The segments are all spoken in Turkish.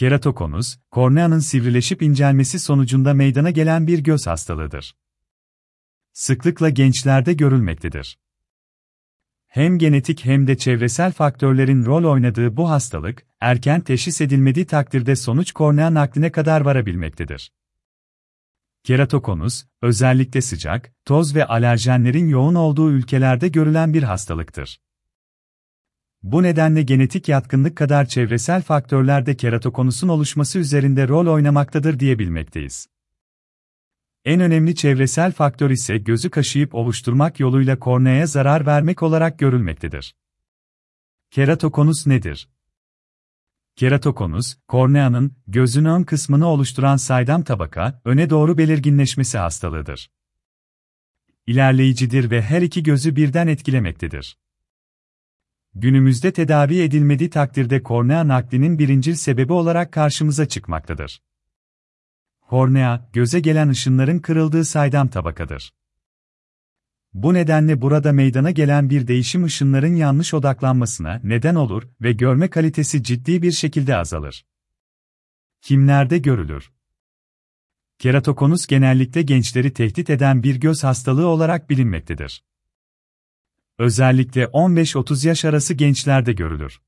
Keratokonus, korneanın sivrileşip incelmesi sonucunda meydana gelen bir göz hastalığıdır. Sıklıkla gençlerde görülmektedir. Hem genetik hem de çevresel faktörlerin rol oynadığı bu hastalık, erken teşhis edilmediği takdirde sonuç kornea nakline kadar varabilmektedir. Keratokonus, özellikle sıcak, toz ve alerjenlerin yoğun olduğu ülkelerde görülen bir hastalıktır. Bu nedenle genetik yatkınlık kadar çevresel faktörler de keratokonusun oluşması üzerinde rol oynamaktadır diyebilmekteyiz. En önemli çevresel faktör ise gözü kaşıyıp oluşturmak yoluyla korneaya zarar vermek olarak görülmektedir. Keratokonus nedir? Keratokonus, korneanın, gözün ön kısmını oluşturan saydam tabaka, öne doğru belirginleşmesi hastalığıdır. İlerleyicidir ve her iki gözü birden etkilemektedir. Günümüzde tedavi edilmediği takdirde kornea naklinin birincil sebebi olarak karşımıza çıkmaktadır. Kornea, göze gelen ışınların kırıldığı saydam tabakadır. Bu nedenle burada meydana gelen bir değişim ışınların yanlış odaklanmasına neden olur ve görme kalitesi ciddi bir şekilde azalır. Kimlerde görülür? Keratokonus genellikle gençleri tehdit eden bir göz hastalığı olarak bilinmektedir. Özellikle 15-30 yaş arası gençlerde görülür.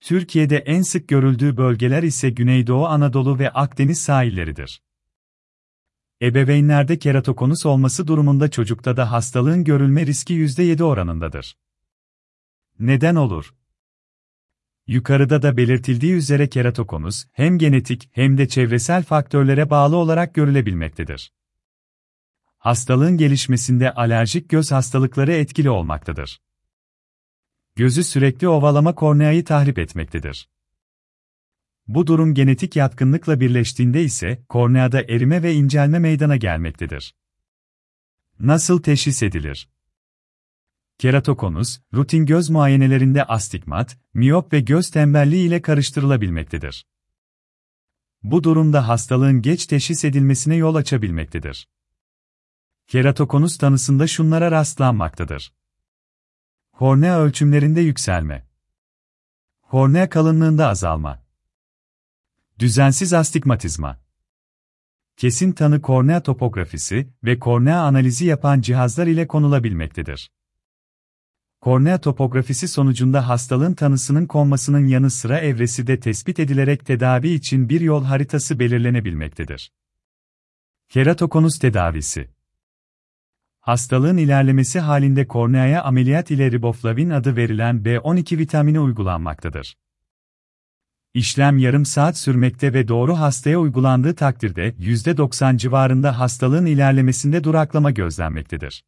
Türkiye'de en sık görüldüğü bölgeler ise Güneydoğu Anadolu ve Akdeniz sahilleridir. Ebeveynlerde keratokonus olması durumunda çocukta da hastalığın görülme riski %7 oranındadır. Neden olur? Yukarıda da belirtildiği üzere keratokonus hem genetik hem de çevresel faktörlere bağlı olarak görülebilmektedir. Hastalığın gelişmesinde alerjik göz hastalıkları etkili olmaktadır. Gözü sürekli ovalama korneayı tahrip etmektedir. Bu durum genetik yatkınlıkla birleştiğinde ise korneada erime ve incelme meydana gelmektedir. Nasıl teşhis edilir? Keratokonus, rutin göz muayenelerinde astigmat, miyop ve göz tembelliği ile karıştırılabilmektedir. Bu durumda hastalığın geç teşhis edilmesine yol açabilmektedir. Keratokonus tanısında şunlara rastlanmaktadır. Kornea ölçümlerinde yükselme. Kornea kalınlığında azalma. Düzensiz astigmatizma. Kesin tanı kornea topografisi ve kornea analizi yapan cihazlar ile konulabilmektedir. Kornea topografisi sonucunda hastalığın tanısının konmasının yanı sıra evresi de tespit edilerek tedavi için bir yol haritası belirlenebilmektedir. Keratokonus tedavisi Hastalığın ilerlemesi halinde korneaya ameliyat ile riboflavin adı verilen B12 vitamini uygulanmaktadır. İşlem yarım saat sürmekte ve doğru hastaya uygulandığı takdirde %90 civarında hastalığın ilerlemesinde duraklama gözlenmektedir.